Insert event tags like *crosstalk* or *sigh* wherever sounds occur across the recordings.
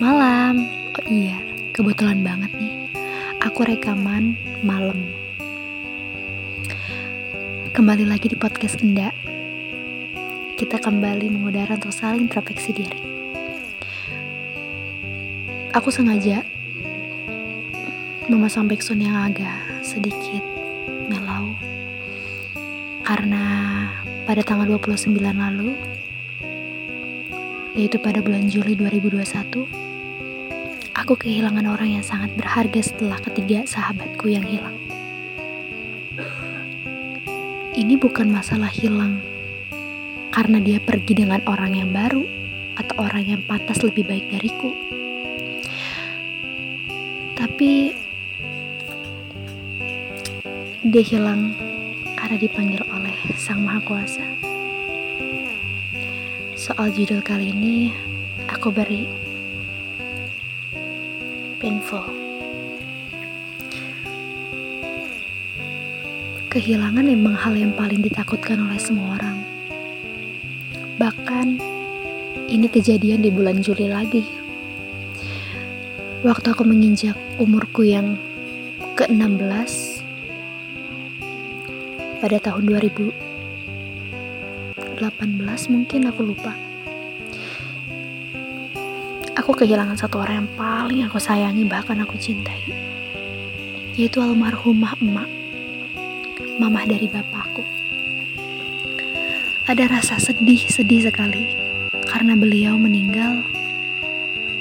Malam. Oh iya, kebetulan banget nih. Aku rekaman malam. Kembali lagi di podcast Enda. Kita kembali mengudara untuk saling introspeksi diri. Aku sengaja memasang backsound yang agak sedikit melau karena pada tanggal 29 lalu yaitu pada bulan Juli 2021 aku kehilangan orang yang sangat berharga setelah ketiga sahabatku yang hilang ini bukan masalah hilang karena dia pergi dengan orang yang baru atau orang yang pantas lebih baik dariku tapi dia hilang karena dipanggil oleh Sang Maha Kuasa. Soal judul kali ini, aku beri painful. Kehilangan memang hal yang paling ditakutkan oleh semua orang. Bahkan, ini kejadian di bulan Juli lagi. Waktu aku menginjak umurku yang ke-16, pada tahun 2018 mungkin aku lupa. Aku kehilangan satu orang yang paling aku sayangi bahkan aku cintai. Yaitu almarhumah emak. Mamah dari bapakku. Ada rasa sedih-sedih sekali karena beliau meninggal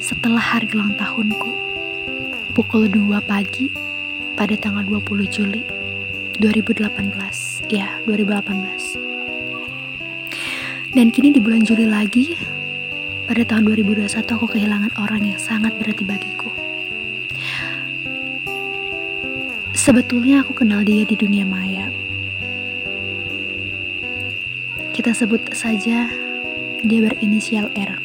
setelah hari ulang tahunku pukul 2 pagi pada tanggal 20 Juli 2018 ya 2018 dan kini di bulan Juli lagi pada tahun 2021 aku kehilangan orang yang sangat berarti bagiku. Sebetulnya aku kenal dia di dunia maya. Kita sebut saja dia berinisial R.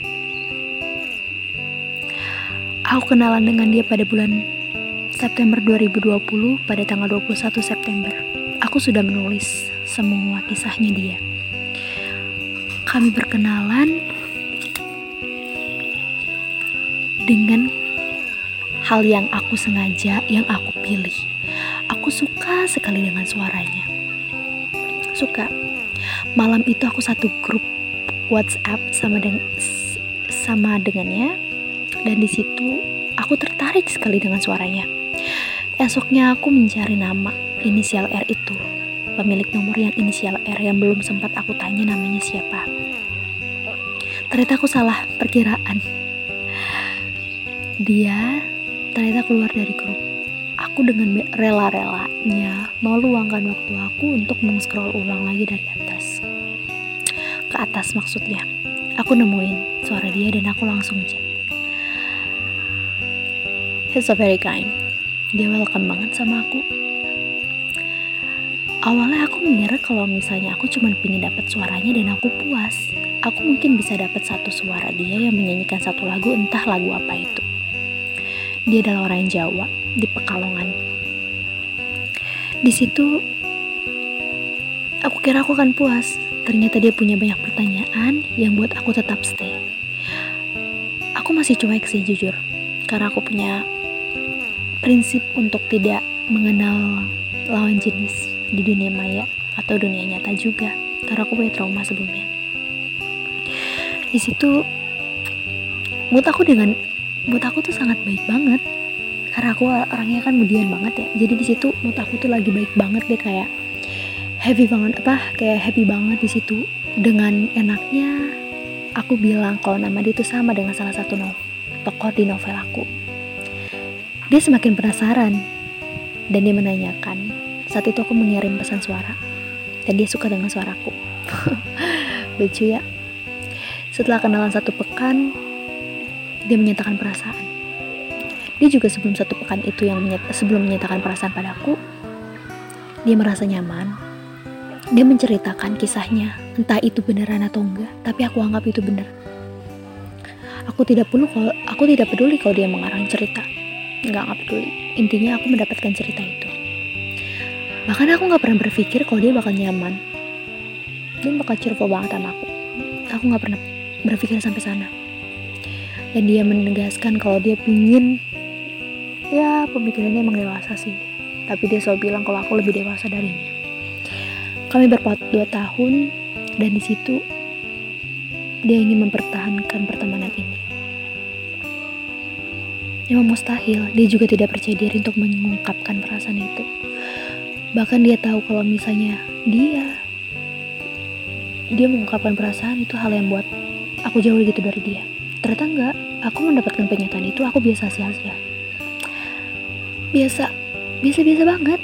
Aku kenalan dengan dia pada bulan September 2020 pada tanggal 21 September, aku sudah menulis semua kisahnya dia. Kami berkenalan dengan hal yang aku sengaja, yang aku pilih. Aku suka sekali dengan suaranya. Suka. Malam itu aku satu grup WhatsApp sama dengan sama dengannya dan di situ aku tertarik sekali dengan suaranya. Esoknya aku mencari nama inisial R itu. Pemilik nomor yang inisial R yang belum sempat aku tanya namanya siapa. Ternyata aku salah perkiraan. Dia ternyata keluar dari grup. Aku dengan rela-relanya mau luangkan waktu aku untuk meng-scroll ulang lagi dari atas. Ke atas maksudnya. Aku nemuin suara dia dan aku langsung chat. He's so very kind dia welcome banget sama aku awalnya aku mengira kalau misalnya aku cuma pingin dapat suaranya dan aku puas. Aku mungkin bisa dapat satu suara dia yang menyanyikan satu lagu entah lagu apa itu. Dia adalah orang Jawa di Pekalongan. Di situ aku kira aku akan puas. Ternyata dia punya banyak pertanyaan yang buat aku tetap stay. Aku masih cuek sih jujur. Karena aku punya prinsip untuk tidak mengenal lawan jenis di dunia maya atau dunia nyata juga. Karena aku punya trauma sebelumnya. Di situ mood aku dengan mood aku tuh sangat baik banget. Karena aku orangnya kan mudian banget ya. Jadi di situ mood aku tuh lagi baik banget deh kayak happy banget apa kayak happy banget di situ. Dengan enaknya aku bilang kalau nama dia itu sama dengan salah satu no tokoh di novel aku. Dia semakin penasaran dan dia menanyakan. Saat itu aku mengirim pesan suara dan dia suka dengan suaraku. *laughs* Lucu ya. Setelah kenalan satu pekan, dia menyatakan perasaan. Dia juga sebelum satu pekan itu yang menyat sebelum menyatakan perasaan padaku, dia merasa nyaman. Dia menceritakan kisahnya, entah itu beneran atau enggak, tapi aku anggap itu benar. Aku tidak perlu kalau aku tidak peduli kalau dia mengarang cerita nggak nggak peduli intinya aku mendapatkan cerita itu bahkan aku nggak pernah berpikir kalau dia bakal nyaman. Dia bakal cheerful banget sama aku. Aku nggak pernah berpikir sampai sana. Dan dia menegaskan kalau dia pingin ya pemikirannya emang dewasa sih. Tapi dia selalu bilang kalau aku lebih dewasa darinya. Kami berpaut dua tahun dan di situ dia ingin mempertahankan pertemanan ini. Memang mustahil, dia juga tidak percaya diri untuk mengungkapkan perasaan itu. Bahkan dia tahu kalau misalnya dia dia mengungkapkan perasaan itu hal yang buat aku jauh gitu dari dia. Ternyata enggak, aku mendapatkan penyataan itu aku biasa saja. Biasa, biasa-biasa banget.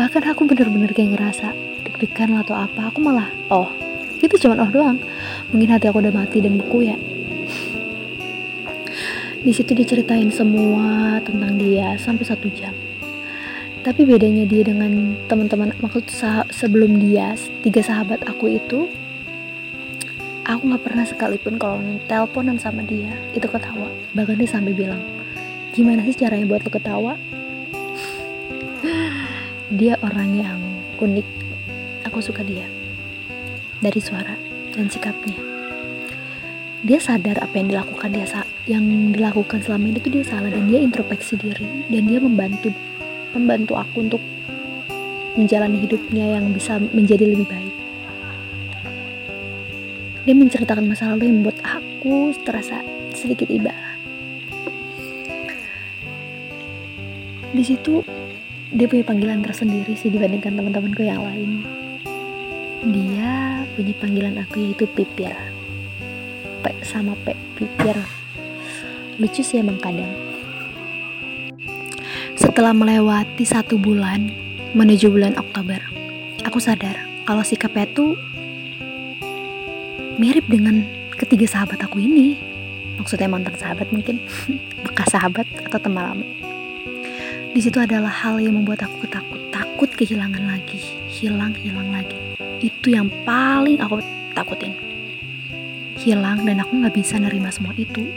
Bahkan aku bener-bener kayak ngerasa deg-degan atau apa, aku malah, oh, itu cuma oh doang. Mungkin hati aku udah mati dan beku ya. Di situ diceritain semua tentang dia sampai satu jam. Tapi bedanya dia dengan teman-teman maksud sah sebelum dia tiga sahabat aku itu, aku nggak pernah sekalipun kalau teleponan sama dia itu ketawa. Bahkan dia sampai bilang, gimana sih caranya buat lo ketawa? *laughs* dia orang yang unik. Aku suka dia dari suara dan sikapnya dia sadar apa yang dilakukan dia yang dilakukan selama ini tuh dia salah dan dia introspeksi diri dan dia membantu membantu aku untuk menjalani hidupnya yang bisa menjadi lebih baik. Dia menceritakan masa lalu yang membuat aku terasa sedikit iba. Di situ dia punya panggilan tersendiri sih dibandingkan teman-temanku yang lain. Dia punya panggilan aku yaitu pipir. P sama P pikir lucu sih emang kadang setelah melewati satu bulan menuju bulan Oktober aku sadar kalau sikapnya tuh mirip dengan ketiga sahabat aku ini. Maksudnya mantan sahabat mungkin *laughs* bekas sahabat atau teman lama. Di situ adalah hal yang membuat aku takut takut kehilangan lagi hilang hilang lagi. Itu yang paling aku takutin. Hilang dan aku nggak bisa nerima semua itu.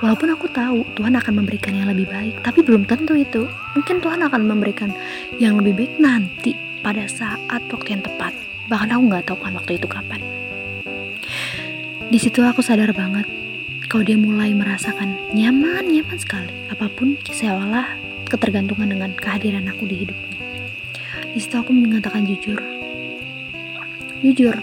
Walaupun aku tahu Tuhan akan memberikan yang lebih baik, tapi belum tentu itu. Mungkin Tuhan akan memberikan yang lebih baik nanti pada saat waktu yang tepat. Bahkan aku nggak tahu kan waktu itu kapan. Di situ aku sadar banget kalau dia mulai merasakan nyaman, nyaman sekali. Apa pun seolah ketergantungan dengan kehadiran aku di hidupnya. Di situ aku mengatakan jujur. Jujur,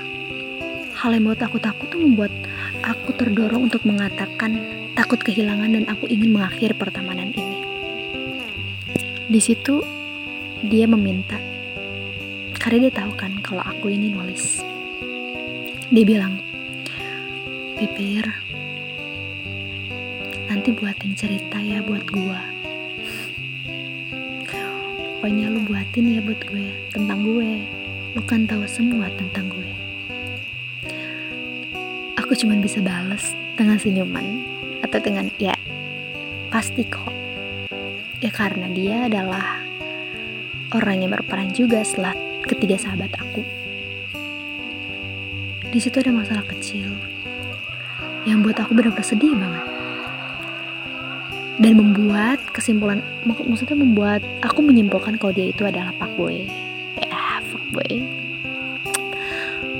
hal yang membuat aku takut tuh membuat aku terdorong untuk mengatakan takut kehilangan dan aku ingin mengakhiri pertemanan ini. Di situ dia meminta karena dia tahu kan kalau aku ini nulis. Dia bilang, Pipir, nanti buatin cerita ya buat gua. Pokoknya lu buatin ya buat gue tentang gue. Lu kan tahu semua tentang gue. Aku cuma bisa balas dengan senyuman atau dengan ya pasti kok. Ya karena dia adalah orang yang berperan juga setelah ketiga sahabat aku. Di situ ada masalah kecil yang buat aku benar-benar sedih banget. Dan membuat kesimpulan, mak maksudnya membuat aku menyimpulkan kalau dia itu adalah fuckboy. Ya, fuckboy.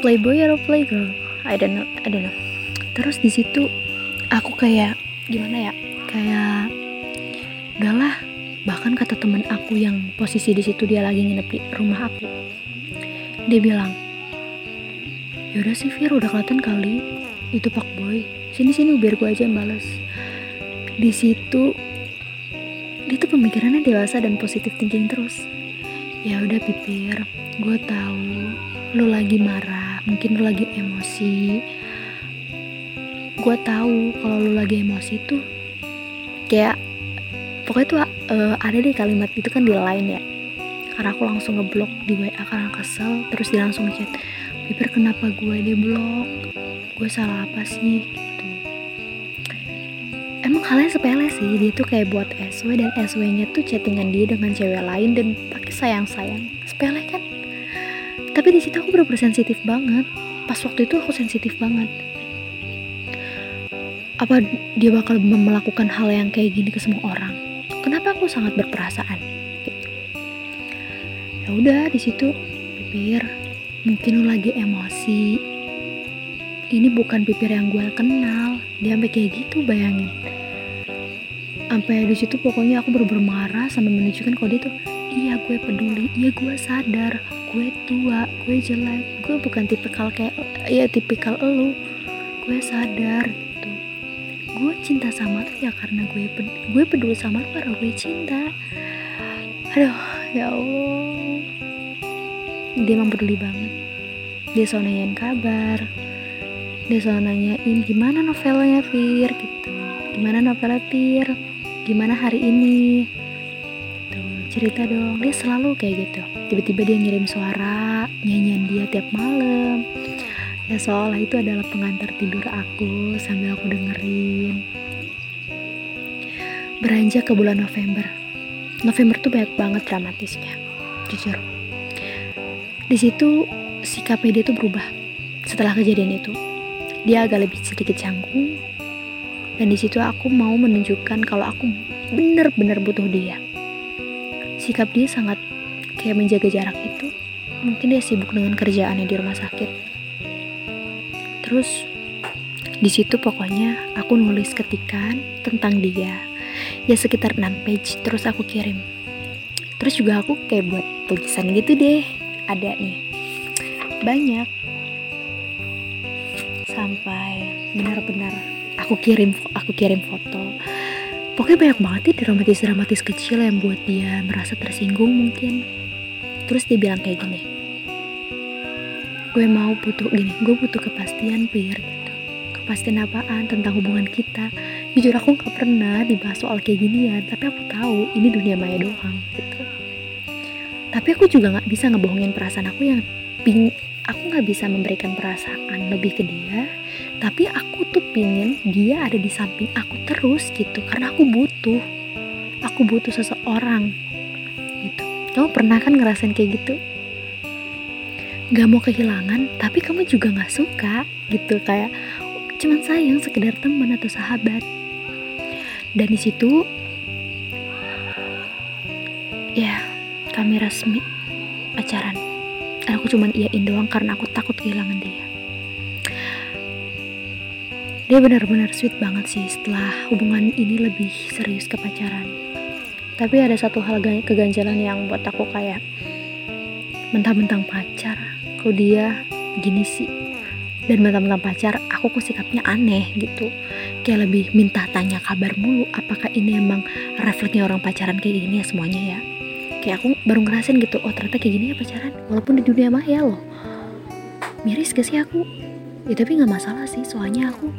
Playboy atau playgirl? I don't know I don't know terus di situ aku kayak gimana ya? Kayak udahlah. Bahkan kata temen aku yang posisi di situ dia lagi nginep di rumah aku. Dia bilang yaudah sih Fir udah kelihatan kali. Itu pak boy. Sini sini biar gue aja yang balas di situ dia tuh pemikirannya dewasa dan positif thinking terus. Ya udah pipir. Gue tahu. Lo lagi marah. Mungkin lu lagi emosi gue tahu kalau lu lagi emosi tuh kayak pokoknya tuh uh, ada deh kalimat itu kan di line ya. Karena aku langsung ngeblok di WA karena kesel terus dia langsung chat Piper kenapa gue di blok? Gue salah apa sih? Gitu. Emang halnya sepele sih dia tuh kayak buat SW dan SW nya tuh chattingan dia dengan cewek lain dan pakai sayang-sayang. Sepele kan? Tapi di situ aku bener sensitif banget. Pas waktu itu aku sensitif banget apa dia bakal melakukan hal yang kayak gini ke semua orang? Kenapa aku sangat berperasaan? Ya udah di situ bibir mungkin lu lagi emosi. Ini bukan pipir yang gue kenal. Dia sampai kayak gitu bayangin. Sampai di situ pokoknya aku bener marah sampai menunjukkan dia tuh iya gue peduli. Iya gue sadar. Gue tua gue jelek. Gue bukan tipikal kayak ya tipikal elu. Gue sadar gue cinta sama lu ya karena gue ped gue peduli sama lu karena gue cinta. Aduh ya allah. Dia emang peduli banget. Dia selalu nanyain kabar. Dia selalu nanyain gimana novelnya Fir gitu. Gimana novelnya Fir? Gimana hari ini? Tuh cerita dong. Dia selalu kayak gitu. Tiba-tiba dia ngirim suara nyanyian dia tiap malam ya seolah itu adalah pengantar tidur aku sambil aku dengerin. Beranjak ke bulan November. November tuh banyak banget dramatisnya jujur. Di situ sikapnya dia tuh berubah. Setelah kejadian itu dia agak lebih sedikit canggung. Dan di situ aku mau menunjukkan kalau aku benar-benar butuh dia. Sikap dia sangat kayak menjaga jarak itu. Mungkin dia sibuk dengan kerjaannya di rumah sakit terus di situ pokoknya aku nulis ketikan tentang dia. Ya sekitar 6 page terus aku kirim. Terus juga aku kayak buat tulisan gitu deh ada nih. Banyak. Sampai benar-benar aku kirim aku kirim foto. Pokoknya banyak banget nih dramatis dramatis kecil yang buat dia merasa tersinggung mungkin. Terus dia bilang kayak gini gue mau butuh gini gue butuh kepastian pir gitu. Kepastian apaan? Tentang hubungan kita. Jujur aku gak pernah dibahas soal kayak ginian tapi aku tahu ini dunia maya doang gitu. Tapi aku juga nggak bisa ngebohongin perasaan aku yang ping aku nggak bisa memberikan perasaan lebih ke dia tapi aku tuh pingin dia ada di samping aku terus gitu. Karena aku butuh aku butuh seseorang gitu. Kamu pernah kan ngerasain kayak gitu gak mau kehilangan tapi kamu juga gak suka gitu. Kayak cuman sayang sekedar teman atau sahabat. Dan di situ ya kami resmi pacaran. Aku cuman iyain doang karena aku takut kehilangan dia. Dia benar-benar sweet banget sih setelah hubungan ini lebih serius ke pacaran. Tapi ada satu hal keganjalan yang buat aku kayak mentang-mentang pacar kok dia gini sih. Dan mentang-mentang pacar aku kok sikapnya aneh gitu. Kayak lebih minta tanya kabar mulu apakah ini emang refleksnya orang pacaran kayak gini ya semuanya ya. Kayak aku baru ngerasain gitu oh ternyata kayak gini ya pacaran walaupun di dunia maya loh. Miris gak sih aku? Ya tapi nggak masalah sih soalnya aku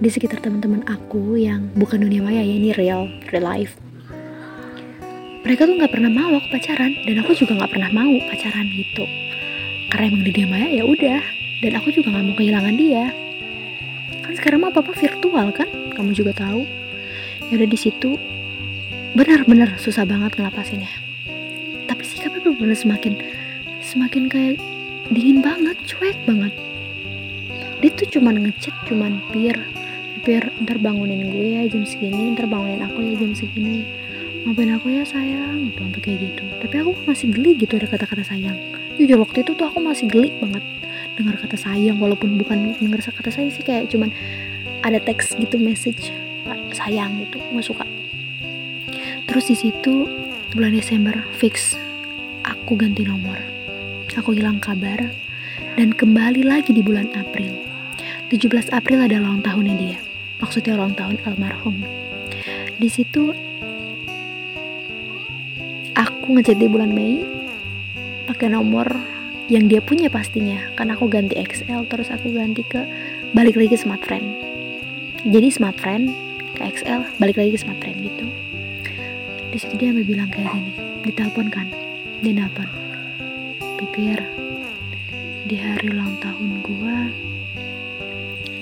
di sekitar teman-teman aku yang bukan dunia maya ya ini real real life. Mereka tuh nggak pernah mau aku pacaran dan aku juga nggak pernah mau pacaran gitu karena emang di dunia maya ya udah. Dan aku juga nggak mau kehilangan dia. Kan sekarang mah papa virtual kan? Kamu juga tahu. Ya udah di situ. Benar-benar susah banget ngelapasinnya. Tapi sikapnya benar-benar semakin semakin kayak dingin banget cuek banget. Dia tuh cuman ngechat cuman pir pir ntar bangunin gue ya jam segini ntar bangunin aku ya jam segini. Maafin aku ya sayang? Gitu sampai kayak gitu. Tapi aku masih geli gitu ada kata-kata sayang jujur waktu itu tuh aku masih geli banget dengar kata sayang walaupun bukan dengar kata sayang sih kayak cuman ada teks gitu message sayang gitu. Nggak suka. Terus di situ bulan Desember fix. Aku ganti nomor. Aku hilang kabar. Dan kembali lagi di bulan April. 17 April adalah ulang tahunnya dia. Maksudnya ulang tahun almarhum. Di situ aku ngechat di bulan Mei pakai nomor yang dia punya pastinya. Karena aku ganti XL terus aku ganti ke balik lagi ke smart friend. Jadi smart friend ke XL balik lagi ke smart friend gitu. Di situ dia bilang kayak gini ditelepon kan? Dia nelpon pipir di hari ulang tahun gua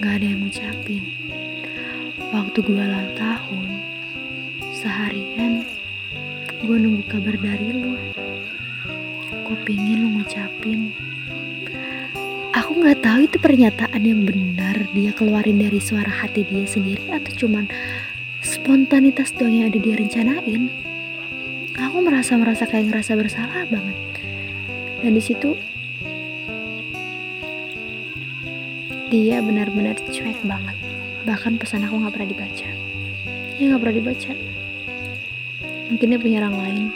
gak ada yang ngucapin. Waktu gua ulang tahun seharian gua nunggu kabar dari tahu itu pernyataan yang benar dia keluarin dari suara hati dia sendiri atau cuman spontanitas doang yang ada dia rencanain? Aku merasa merasa kayak ngerasa bersalah banget. Dan di situ dia benar-benar cuek banget. Bahkan pesan aku nggak pernah dibaca. Ya nggak pernah dibaca. Mungkin dia punya orang lain.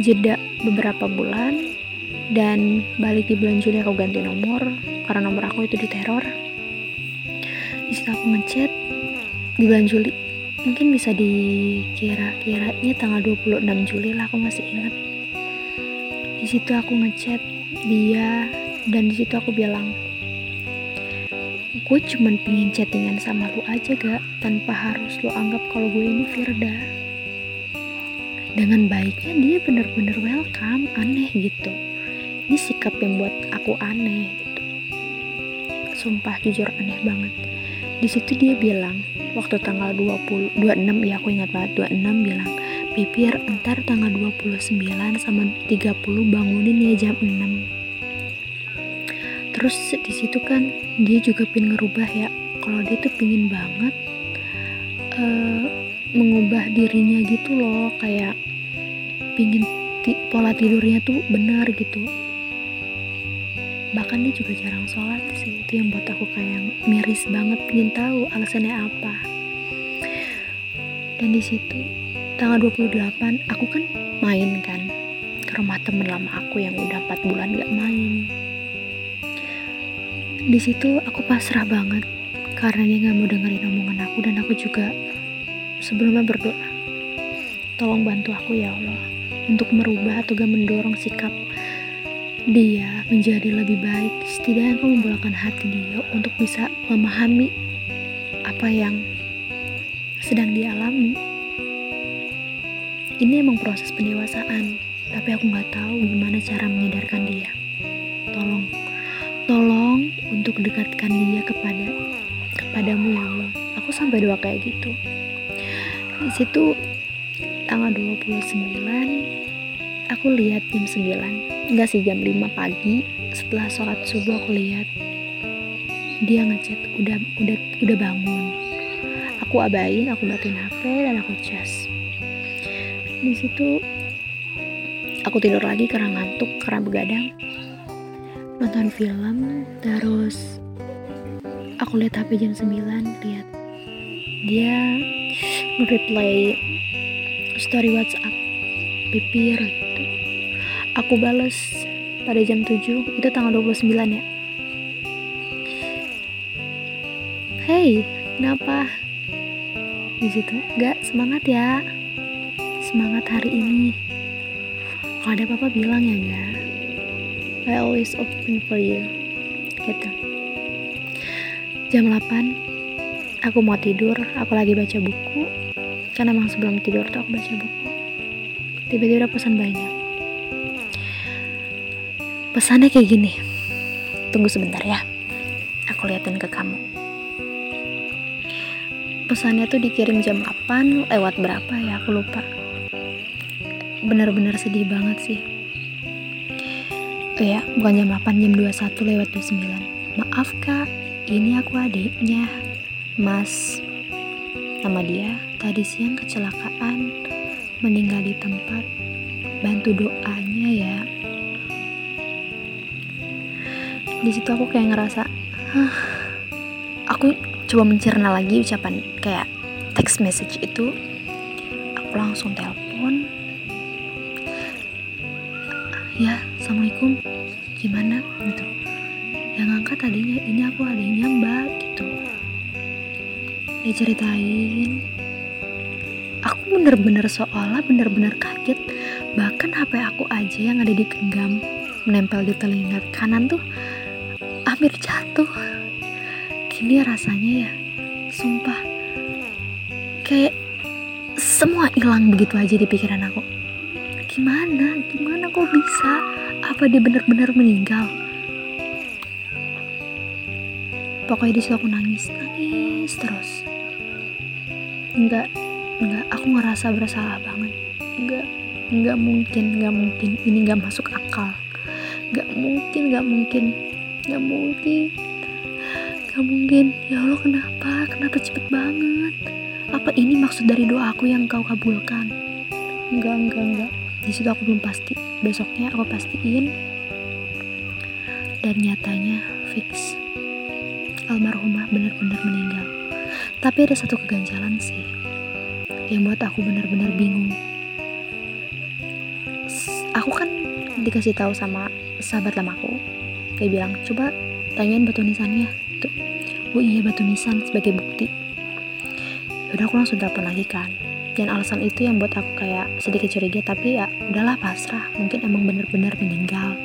Jeda beberapa bulan dan balik di bulan Juli aku ganti nomor karena nomor aku itu diteror di situ aku ngechat di bulan Juli. Mungkin bisa dikira-kiranya tanggal 26 Juli lah aku masih ingat. Di situ aku ngechat dia dan di situ aku bilang gue cuman pingin chattingan sama lu aja gak tanpa harus lu anggap kalau gue ini Firda. Dengan baiknya dia bener-bener welcome aneh gitu ini sikap yang buat aku aneh gitu. Sumpah jujur aneh banget. Di situ dia bilang waktu tanggal 20 26 ya aku ingat banget 26 bilang Pipir entar tanggal 29 sama 30 bangunin ya jam 6 terus di situ kan dia juga pingin ngerubah ya kalau dia tuh pingin banget uh, mengubah dirinya gitu loh kayak pingin pola tidurnya tuh benar gitu bahkan dia juga jarang sholat sih. Itu yang buat aku kayak miris banget. Pingin tahu alasannya apa. Dan di situ tanggal 28 aku kan main kan. Ke rumah temen lama aku yang udah 4 bulan gak main. Di situ aku pasrah banget. Karena dia gak mau dengerin omongan aku. Dan aku juga sebelumnya berdoa. Tolong bantu aku ya Allah. Untuk merubah atau gak mendorong sikap dia menjadi lebih baik setidaknya aku membolakkan hati dia untuk bisa memahami apa yang sedang dialami ini emang proses pendewasaan tapi aku nggak tahu gimana cara menyadarkan dia. Tolong tolong untuk dekatkan dia kepada kepadamu ya Allah. Aku sampai doa kayak gitu. Di situ tanggal 29 aku lihat jam 9 enggak sih jam 5 pagi setelah sholat subuh aku lihat dia ngechat udah udah udah bangun. Aku abain aku matiin hp dan aku cas. Di situ aku tidur lagi karena ngantuk karena begadang. Nonton film terus aku lihat hp jam 9 lihat dia nge-replay story whatsapp pipir gitu aku bales pada jam 7 itu tanggal 29 ya Hey, kenapa? Di situ, gak semangat ya. Semangat hari ini. Kalau ada apa-apa bilang ya gak. I always open for you. Gitu. Jam 8, aku mau tidur. Aku lagi baca buku. Karena emang sebelum tidur tuh aku baca buku. Tiba-tiba pesan banyak Pesannya kayak gini. Tunggu sebentar ya. Aku liatin ke kamu. Pesannya tuh dikirim jam 8 lewat berapa ya aku lupa. Bener-bener sedih banget sih. Oh ya, bukan jam 8, jam 21 lewat 29. Maaf kak, ini aku adiknya. Mas, nama dia tadi siang kecelakaan, meninggal di tempat. Bantu doanya di situ aku kayak ngerasa Hah, aku coba mencerna lagi ucapan kayak text message itu. Aku langsung telepon. Ya assalamualaikum. Gimana? Gitu. Yang ngangkat tadinya ini aku adanya mbak. Gitu. Dia ceritain. Aku bener-bener seolah bener-bener kaget. Bahkan HP aku aja yang ada di genggam menempel di telinga kanan tuh hampir jatuh. Gini rasanya ya. Sumpah. Kayak semua hilang begitu aja di pikiran aku. Gimana? Gimana kok bisa? Apa dia benar-benar meninggal? Pokoknya di situ aku nangis. Nangis terus. Enggak enggak aku ngerasa bersalah banget. Enggak enggak mungkin enggak mungkin. Ini enggak masuk akal. Enggak mungkin enggak mungkin Gak mungkin. Gak mungkin. Ya Allah kenapa? Kenapa cepet banget? Apa ini maksud dari doa aku yang kau kabulkan? Enggak enggak enggak. Di situ aku belum pasti. Besoknya aku pastiin. Dan nyatanya fix. Almarhumah benar-benar meninggal. Tapi ada satu keganjalan sih yang buat aku benar-benar bingung. Aku kan dikasih tahu sama sahabat lamaku. Dia bilang, coba tanyain batu nisannya. Tuh, oh iya batu nisan sebagai bukti. Udah aku langsung telepon lagi kan. Dan alasan itu yang buat aku kayak sedikit curiga tapi ya udahlah pasrah. Mungkin emang bener-bener meninggal.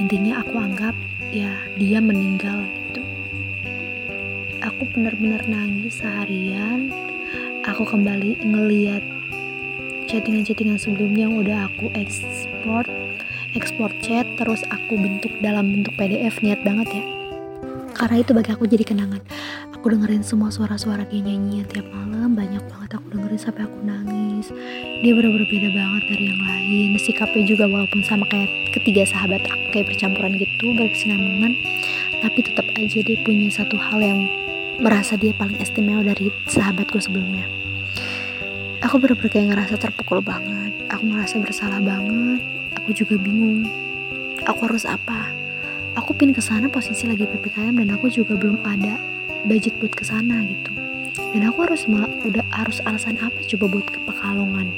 Intinya aku anggap ya dia meninggal gitu. Aku bener-bener nangis seharian. Aku kembali ngeliat chattingan-chattingan sebelumnya yang udah aku ekspor ekspor chat terus aku bentuk dalam bentuk PDF niat banget ya. Karena itu bagi aku jadi kenangan. Aku dengerin semua suara-suara dia nyanyi tiap malam banyak banget aku dengerin sampai aku nangis. Dia bener-bener beda banget dari yang lain. Sikapnya juga walaupun sama kayak ketiga sahabat aku kayak percampuran gitu berkesinambungan tapi tetap aja dia punya satu hal yang merasa dia paling istimewa dari sahabatku sebelumnya. Aku bener-bener kayak ngerasa terpukul banget. Aku ngerasa bersalah banget. Aku juga bingung aku harus apa? Aku pin ke sana posisi lagi ppkm dan aku juga belum ada budget buat ke sana gitu. Dan aku harus udah harus alasan apa coba buat ke Pekalongan?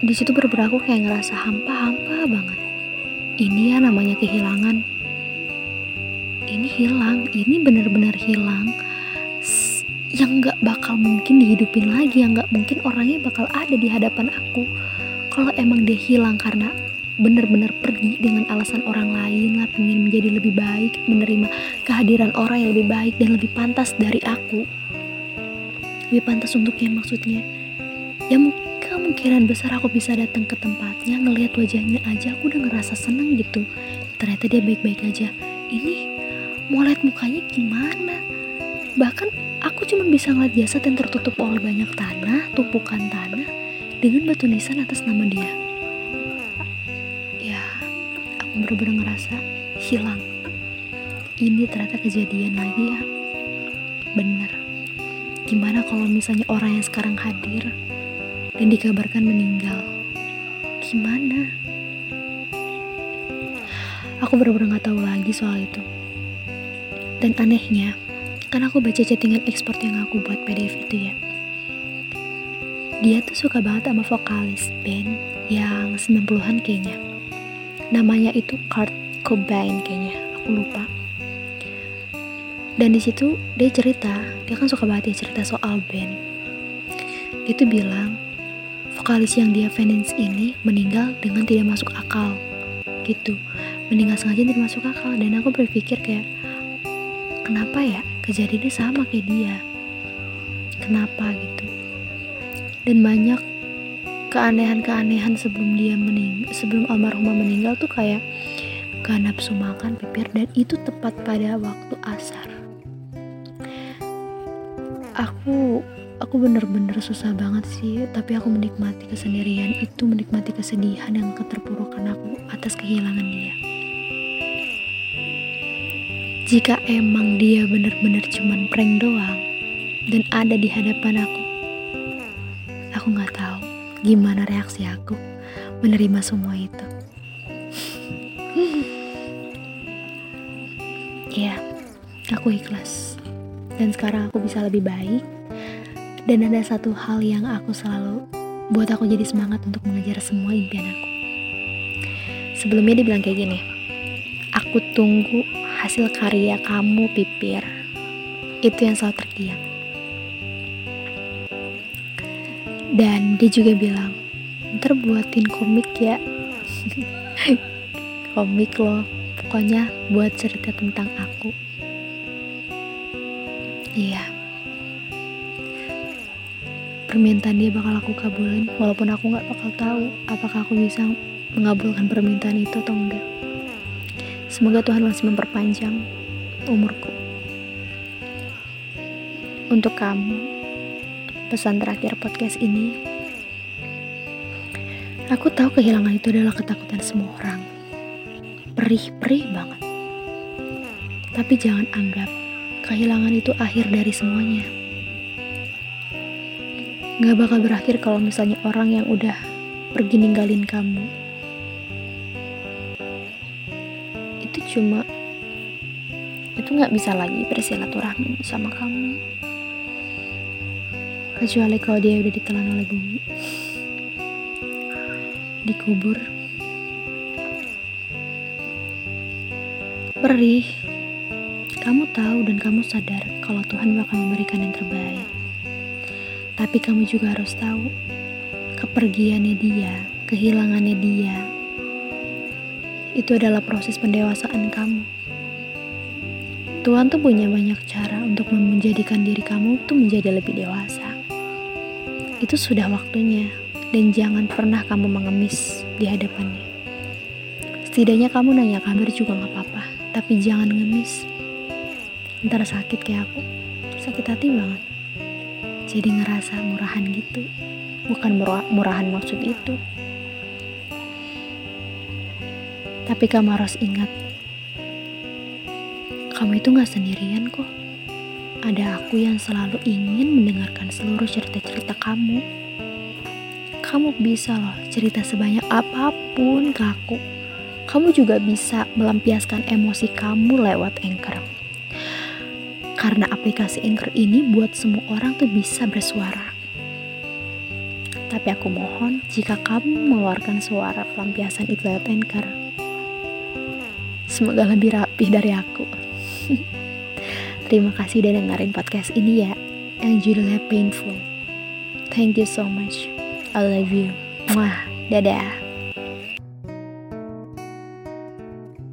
Di situ berberaku kayak ngerasa hampa-hampa banget. Ini ya namanya kehilangan. Ini hilang ini benar-benar hilang. Yang nggak bakal mungkin dihidupin lagi yang nggak mungkin orangnya bakal ada di hadapan aku. Kalau emang dia hilang karena benar-benar pergi dengan alasan orang lain lah pengen menjadi lebih baik menerima kehadiran orang yang lebih baik dan lebih pantas dari aku. Lebih pantas untuknya maksudnya. Ya kemungkinan besar aku bisa datang ke tempatnya ngelihat wajahnya aja aku udah ngerasa seneng gitu. Ternyata dia baik-baik aja. Ini mau lihat mukanya gimana? Bahkan aku cuma bisa ngeliat jasad yang tertutup oleh banyak tanah tumpukan tanah dengan batu nisan atas nama dia. Bener-bener ngerasa hilang. Ini ternyata kejadian lagi ya. Bener. Gimana kalau misalnya orang yang sekarang hadir dan dikabarkan meninggal? Gimana? Aku bener-bener gak tahu lagi soal itu. Dan anehnya, kan aku baca chattingan ekspor yang aku buat PDF itu ya dia tuh suka banget sama vokalis band yang 90-an kayaknya. Namanya itu Kurt Cobain kayaknya, aku lupa. Dan di situ dia cerita, dia kan suka banget ya cerita soal band. Dia tuh bilang, vokalis yang dia fans ini meninggal dengan tidak masuk akal. Gitu. Meninggal sengaja tidak masuk akal dan aku berpikir kayak kenapa ya kejadiannya sama kayak dia? Kenapa gitu? dan banyak keanehan-keanehan sebelum dia mening sebelum almarhumah meninggal tuh kayak gak nafsu makan pipir dan itu tepat pada waktu asar. Aku aku bener-bener susah banget sih tapi aku menikmati kesendirian itu menikmati kesedihan yang keterpurukan aku atas kehilangan dia. Jika emang dia bener-bener cuman prank doang dan ada di hadapan aku gimana reaksi aku menerima semua itu. ya, aku ikhlas. Dan sekarang aku bisa lebih baik. Dan ada satu hal yang aku selalu buat aku jadi semangat untuk mengejar semua impian aku. Sebelumnya dia bilang kayak gini, aku tunggu hasil karya kamu pipir. Itu yang selalu terdiam dan dia juga bilang ntar buatin komik ya. *laughs* Komik loh pokoknya buat cerita tentang aku. Iya. Permintaan dia bakal aku kabulin walaupun aku nggak bakal tahu apakah aku bisa mengabulkan permintaan itu atau enggak. Semoga Tuhan masih memperpanjang umurku. Untuk kamu pesan terakhir podcast ini. Aku tahu kehilangan itu adalah ketakutan semua orang. Perih-perih banget. Tapi jangan anggap kehilangan itu akhir dari semuanya. Gak bakal berakhir kalau misalnya orang yang udah pergi ninggalin kamu. Itu cuma itu nggak bisa lagi bersilaturahmi sama kamu kecuali kalau dia udah ditelan oleh bumi dikubur perih kamu tahu dan kamu sadar kalau Tuhan bakal memberikan yang terbaik tapi kamu juga harus tahu kepergiannya dia kehilangannya dia itu adalah proses pendewasaan kamu. Tuhan tuh punya banyak cara untuk menjadikan diri kamu tuh menjadi lebih dewasa. Itu sudah waktunya, dan jangan pernah kamu mengemis di hadapannya. Setidaknya kamu nanya kabar juga gak apa-apa, tapi jangan ngemis. Ntar sakit kayak aku, sakit hati banget. Jadi ngerasa murahan gitu, bukan murahan maksud itu. Tapi kamu harus ingat, kamu itu gak sendirian kok. Ada aku yang selalu ingin mendengarkan seluruh cerita-cerita kamu. Kamu bisa loh cerita sebanyak apa pun ke aku. Kamu juga bisa melampiaskan emosi kamu lewat Anchor. Karena aplikasi Anchor ini buat semua orang tuh bisa bersuara. Tapi aku mohon jika kamu mengeluarkan suara pelampiasan itu lewat Anchor, Semoga lebih rapi dari aku. *laughs* Terima kasih udah dengerin podcast ini ya, yang judulnya Painful. Thank you so much. I love you. Wah, dadah.